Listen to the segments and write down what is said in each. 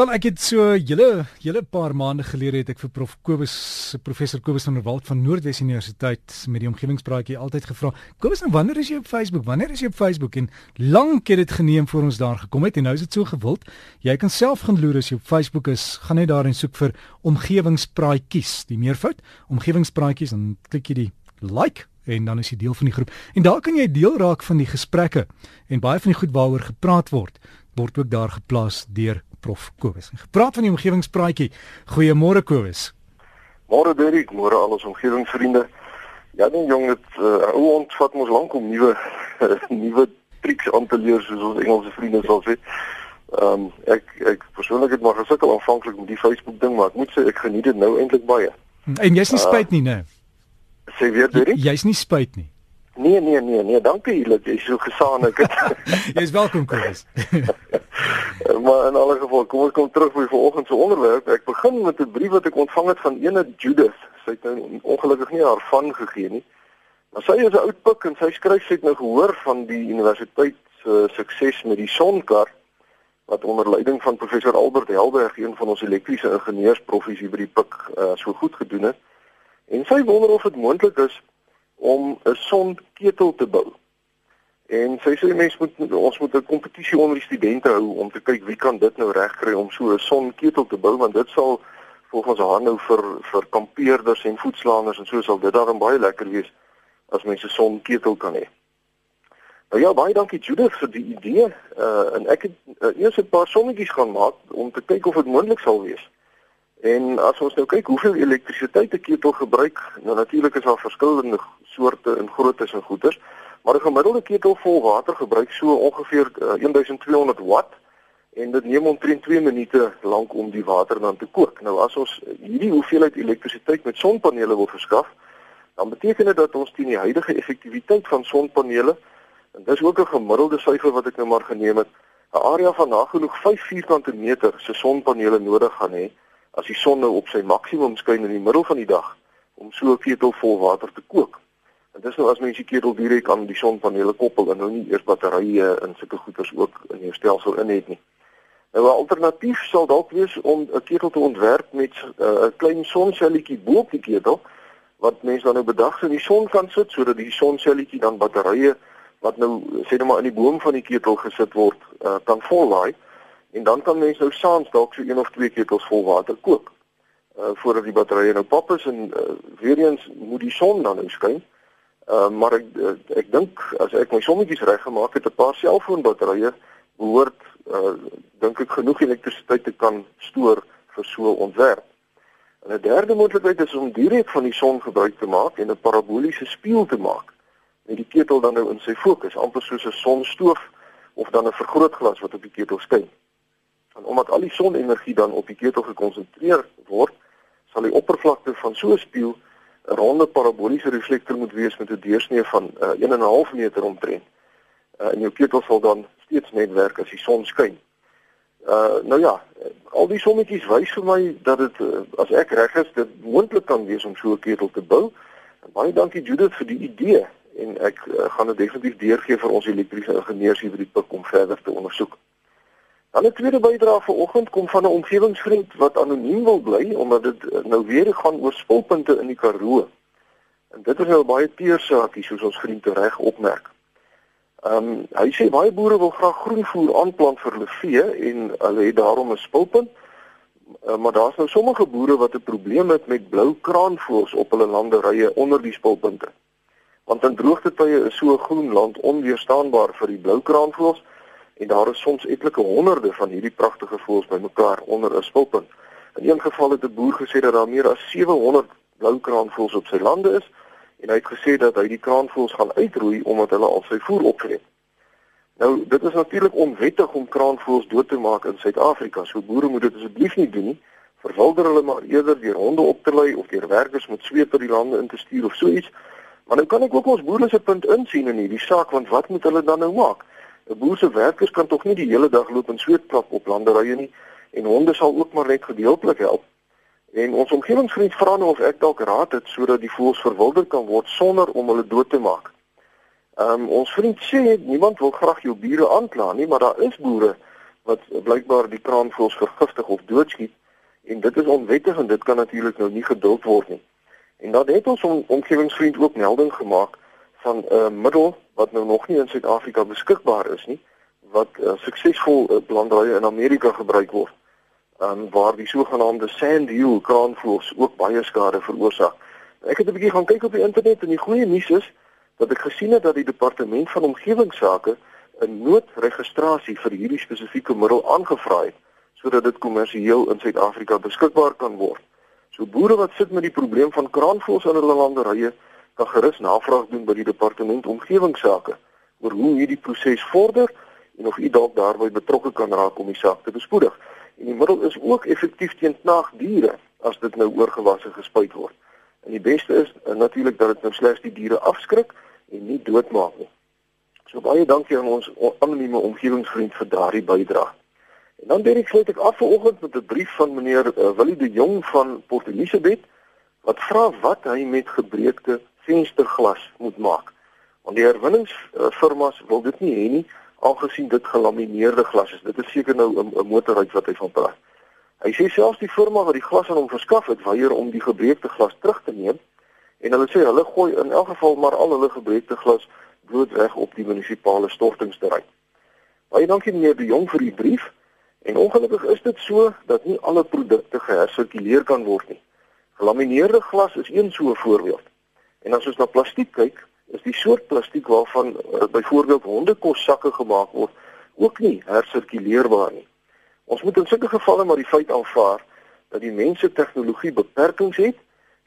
Wel ek het so julle julle paar maande gelede het ek vir prof Kobus professor Kobus van der Walt van Noordwes Universiteit met die omgewingspraatjie altyd gevra. Kobus, nou wanneer is jy op Facebook? Wanneer is jy op Facebook? En lank het dit geneem voor ons daar gekom het en nou is dit so gewild. Jy kan self gaan loer as jy op Facebook is, gaan net daar en soek vir omgewingspraatjies, die meervoud, omgewingspraatjies en klik jy die like en dan is jy deel van die groep. En daar kan jy deel raak van die gesprekke en baie van die goed waaroor gepraat word word ook daar geplaas deur Prof Kobus. Gepraat van die omgewingspraatjie. Goeiemôre Kobus. Môre Derek, môre al ons omgewingsvriende. Ja, nee jong, dit uh, ou ons vat mos lank om nuwe nuwe triks aan te leer soos ons Engelse vriende sal sê. Ehm um, ek ek persoonlik het maar gesukkel aanvanklik met die Facebook ding, maar ek moet sê ek geniet dit nou eintlik baie. En jy's nie spyt nie, né? Nee. Sê weer Derek? Jy's nie spyt nie. Nee nee nee nee, dankie dat jy so gesaanig het. Jy's welkom Chris. maar in alle geval, kom ons kom terug by vanoggend se onderwerp. Ek begin met 'n brief wat ek ontvang het van ene Judith. Sy het nou ongelukkig nie haar van gegee nie. Maar sy is 'n oud pik en sy skryf sy het nou gehoor van die universiteit se uh, sukses met die sonkar wat onder leiding van professor Albert Helberg, een van ons elektriese ingenieursprofies hier by die pik uh, so goed gedoen het. En sy wonder of dit moontlik is om 'n sonketel te bou. En sy sê mense moet ons moet 'n kompetisie onder die studente hou om te kyk wie kan dit nou regkry om so 'n sonketel te bou want dit sal volgens haar nou vir vir kampeerders en voetslangers en so sal dit daarom baie lekker wees as mense sonketel kan hê. Nou ja, baie dankie Judith vir die idee. Uh en ek het uh, eers 'n paar sommetjies gaan maak om te kyk of dit moontlik sal wees. En as ons nou kyk hoeveel elektrisiteit 'n ketel gebruik, nou natuurlik is daar verskillende soorte en groottes en goeders, maar 'n gemiddelde ketel vol water gebruik so ongeveer uh, 1200 watt en dit neem omtrent 2 minute lank om die water dan te kook. Nou as ons hierdie hoeveelheid elektrisiteit met sonpanele wil verskaf, dan beteken dit dat ons teen die huidige effektiwiteit van sonpanele en dis ook 'n gemiddelde syfer wat ek nou maar geneem het, 'n area van nagenoeg 5 vierkante meter se sonpanele nodig gaan hê as die son nou op sy maksimum skyn in die middel van die dag om so 'n ketel vol water te kook. En dis nou as mens die ketel direk aan die sonpanele koppel en nou nie eers batterye en sulke goeders ook in jou stelsel in het nie. Nou 'n alternatief sal dalk wees om 'n ketel te ontwerp met uh, 'n uh, klein sonselletjie bo op die ketel wat mens dan nou bedags in die son kan sit sodat die sonselletjie dan batterye wat nou sê net maar in die boom van die ketel gesit word uh, kan vollaai en dan kan mens nou saans dalk so een of twee ketels vol water kook. Uh voordat die batterye nou pap is en uh, weer eens moet die son dan nou skyn. Uh maar ek uh, ek dink as ek my sommetjies reg gemaak het, 'n paar selfoonbatterye behoort uh dink ek genoeg elektrisiteit te kan stoor vir so 'n ontwerp. En 'n derde moontlikheid is om direk van die son gebruik te maak en 'n paraboliese spieël te maak met die ketel dan nou in sy fokus, amper soos 'n sonstoof of dan 'n vergrootglas wat op die ketel skyn. En omdat al die sonenergie dan op die ketel gekonsentreer word, sal die oppervlakte van so 'n spieël 'n ronde paraboliese reflektor moet wees met 'n deursnee van uh, 1.5 meter omtrent. Uh, en jou ketel sal dan steeds net werk as die son skyn. Uh nou ja, al die sommetjies wys vir my dat dit uh, as ek reg is, dit moontlik kan wees om so 'n ketel te bou. En baie dankie Judith vir die idee en ek uh, gaan dit definitief deurgee vir ons elektriese ingenieurs hier by die pik om verder te ondersoek. 'n tweede bydrae vanoggend kom van 'n omgewingsvriend wat anoniem wil bly omdat dit eh, nou weer gaan oor spulpunte in die Karoo. En dit is nou baie teersaakie soos ons vriend reg opmerk. Ehm um, hy sê baie boere wil graag groenvoer aanplant vir hulle vee en hulle het daarom 'n spulpunt. Uh, maar daar's nou sommige boere wat 'n probleem het met blou kraanvoëls op hulle landerye onder die spulpunte. Want in droogtetye is so groen land onweerstaanbaar vir die blou kraanvoëls en daar is soms etlike honderde van hierdie pragtige voëls bymekaar onder 'n spulpunt. In een geval het 'n boer gesê dat daar meer as 700 blou kraanvoëls op sy lande is en hy het gesê dat hy die kraanvoëls gaan uitroei omdat hulle al sy voer opvreet. Nou, dit is natuurlik onwettig om kraanvoëls dood te maak in Suid-Afrika. So boere moet dit asseblief nie doen nie. Verwilder hulle maar eerder deur honde op te lei of deur werkers met sweep oor die lande in te stuur of so iets. Maar nou kan ek ook ons boere se punt insien in hierdie saak want wat moet hulle dan nou maak? 'n Boer se werkers kan tog nie die hele dag loop en sweetklap op landerye nie en honde sal ook maar net gedeeltelik help. En ons omgewingsvriend vra nou of ek dalk raad het sodat die voëls verwilder kan word sonder om hulle dood te maak. Ehm um, ons vriend sê niemand wil graag jou bure aankla nie, maar daar is boere wat blykbaar die kraanvoëls vergiftig of doodskiet en dit is onwettig en dit kan natuurlik nou nie geduld word nie. En dan het ons om, omgewingsvriend ook melding gemaak van 'n uh, middel wat nou nog nie in Suid-Afrika beskikbaar is nie wat uh, suksesvol uh, landrye in Amerika gebruik word. Um, waar die sogenaamde sandhill kraanvoëls ook baie skade veroorsaak. Ek het 'n bietjie gaan kyk op die internet en die goeie nuus is dat ek gesien het dat die departement van omgewingsake 'n noodregistrasie vir hierdie spesifieke middel aangevra het sodat dit kommersieel in Suid-Afrika beskikbaar kan word. So boere wat sit met die probleem van kraanvoëls in hulle landerye kan gerus navraag doen by die departement omgewingsake oor hoe hierdie proses vorder en of u dalk daarbey betrokke kan raak om die saak te bespoedig. En die middel is ook effektief teen knaagdiere as dit nou oorgewasse gespuit word. En die beste is uh, natuurlik dat dit nou slegs die diere afskrik en nie doodmaak nie. So baie dankie aan ons anonieme omgewingsvriend vir daardie bydrae. En dan Derek sluit ek af vanoggend met 'n brief van meneer uh, Willie de Jong van Port Elizabeth wat vra wat hy met gebreekte vensterglas moet maak. Want die herwinningsfirmas wil dit nie hê nie aangesien dit gelamineerde glas is. Dit is seker nou 'n motorhuis wat hy van praat. Hy sê selfs die firma wat die glas aan hom verskaf het, weier om die gebreekte glas terug te neem en hulle sê hulle gooi in elk geval maar al hulle gebreekte glas blootweg op die munisipale stortingsterrein. Baie dankie meneer de Jong vir die brief. En ongelukkig is dit so dat nie alle produkte gehersirkuleer kan word nie. Gelamineerde glas is een so 'n voorbeeld. En as ons na plastiek kyk, is die soort plastiek waarvan uh, byvoorbeeld hondekossakke gemaak word, ook nie hersirkuleerbaar nie. Ons moet in sulke gevalle maar die feit aanvaar dat die mense tegnologie beperkings het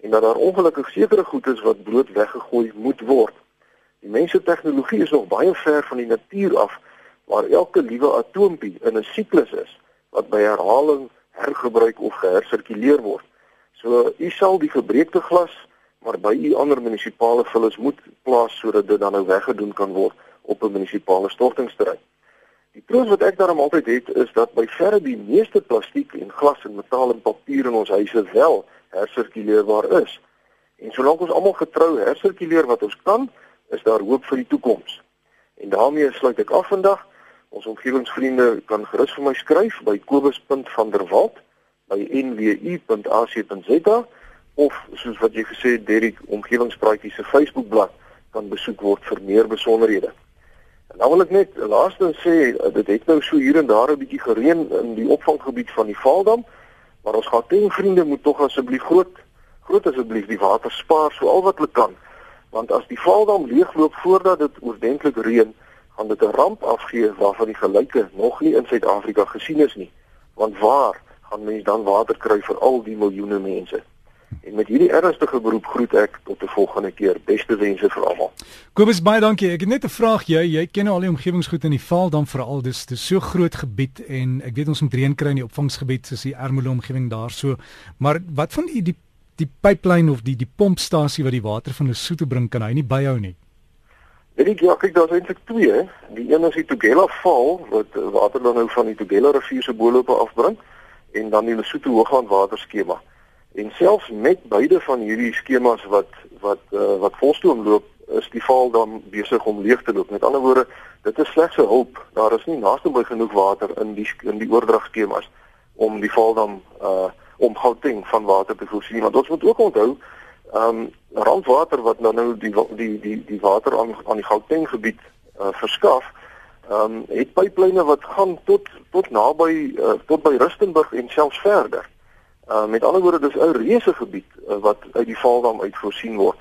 en dat daar ongelukkig sekere goed is wat bloot weggegooi moet word. Die mense tegnologie is nog baie ver van die natuur af waar elke liewe atoompie in 'n siklus is wat by herhaling hergebruik of gehersirkuleer word. So u sal die gebreekte glas maar by u ander munisipale vullis moet plaas sodat dit dan nou weggedoen kan word op 'n munisipale stortingsterrein. Die troos wat ek daarom altyd het is dat by verre die meeste plastiek en glas en metaal en papier in ons huise wel hersirkuleerbaar is. En solank ons almal getrou hersirkuleer wat ons kan, is daar hoop vir die toekoms. En daarmee sluit ek af vandag. Ons omgewingsvriende kan gerus vir my skryf by kobus.vanderwalt by nwu.ac.za of soos wat jy gesê het Derrick omgewingspraatjies se Facebookblad kan besoek word vir meer besonderhede. En dan wil ek net laaste sê dit het nou so hier en daar 'n bietjie gereën in die opvanggebied van die Vaaldam, maar ons gaan teen vriende moet tog asseblief groot groot asseblief die water spaar so al wat hulle kan want as die Vaaldam leegloop voordat dit oordentlik reën gaan dit 'n ramp afgee waarvan die gelyke nog nie in Suid-Afrika gesien is nie. Want waar gaan mense dan water kry vir al die miljoene mense? En met hierdie ernstige beroep groet ek tot 'n volgende keer. Beste wense vir almal. Kobus baie dankie. Ek het net 'n vraag jy, jy ken al die omgewingsgoed in die val dan veral dis dis so groot gebied en ek weet ons moet reën kry in die opvangsgebied soos die Ermelo omgewing daarso. Maar wat van die die die pipeline of die die pompstasie wat die water van Lesotho bring kan hy nie byhou nie. Weet ek ja, kyk daar's eintlik twee. Die een is die Tugela val wat water dan nou van die Tugela rivier se boelope afbring en dan die Lesotho hoogland waterskema. En selfs met beide van hierdie skemas wat wat uh, wat volstoom loop, is die val dan besig om leeg te loop. Met ander woorde, dit is slegs 'n hulp. Daar is nie naaste by genoeg water in die in die oordragskemas om die val dan uh om Gauteng van water te voorsien. Want ons moet ook onthou ehm um, randwater wat nou nou die die die die water aan aan die Gauteng gebied uh, verskaf ehm um, het pyplyne wat gaan tot tot naby uh, tot by Rustenburg en selfs verder. Uh, met ander woorde dis 'n reuse gebied uh, wat uit die Vaaldam uit voorsien word.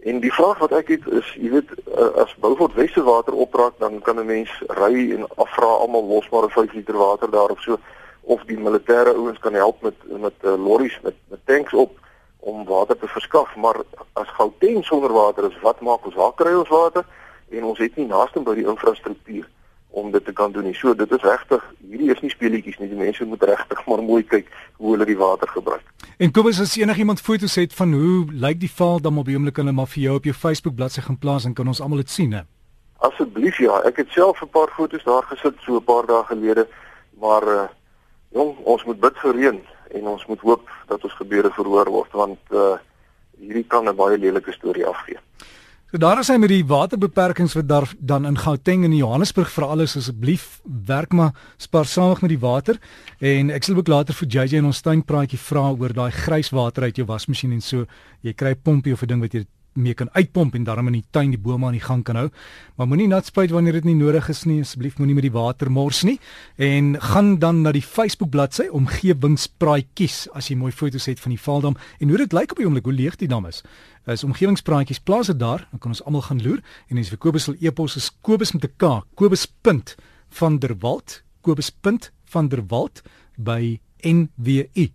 En die vraag wat ek het is, jy weet, uh, as Beaufort Weste water opraak, dan kan 'n mens ry en afvra almal los maar 'n 5 liter water daar of so of die militêre ouens kan help met met uh, lorries met met tanks op om water te verskaf, maar as Gauteng sonder water is, wat maak ons? Waar kry ons water? En ons het nie naaste by die infrastruktuur om dit te kan doen nie. So dit is regtig, hierdie is nie speletjies nie. Die mense moet regtig maar mooi kyk hoe hulle die water gebruik. En kom ons as enigiemand foto's het van hoe lyk die val dan op die oomblik hulle maar vir jou op jou Facebook bladsy gaan plaas en kan ons almal dit sien hè. Asseblief ja, ek het self 'n paar foto's daar gesit so 'n paar dae gelede, maar uh, jong, ons moet bid vir reën en ons moet hoop dat ons gebede verhoor word want uh hierdie kan 'n baie lelike storie afgee. So daar is hy met die waterbeperkings wat daar dan in Gauteng en Johannesburg vir alles asseblief werk maar spaarsamig met die water. En ek sal ook later vir JJ en ons tuinpraatjie vra oor daai grys water uit jou wasmasjien en so. Jy kry 'n pompie of 'n ding wat jy mee kan uitpomp en daarmee in die tuin die bome aan die gang kan hou. Maar moenie nat spuit wanneer dit nie nodig is nie. Asseblief moenie met die water mors nie. En gaan dan na die Facebook bladsy omgewingspraatjies as jy mooi foto's het van die Vaaldam en hoe dit lyk op die oomblik hoe leeg die dam is. Is omgewingspraatjies plaas dit daar, dan kan ons almal gaan loer en as vir Kobus sal e-pos is Kobus met 'n K, Kobus.vanderwalt, Kobus.vanderwalt by nwu.ac.za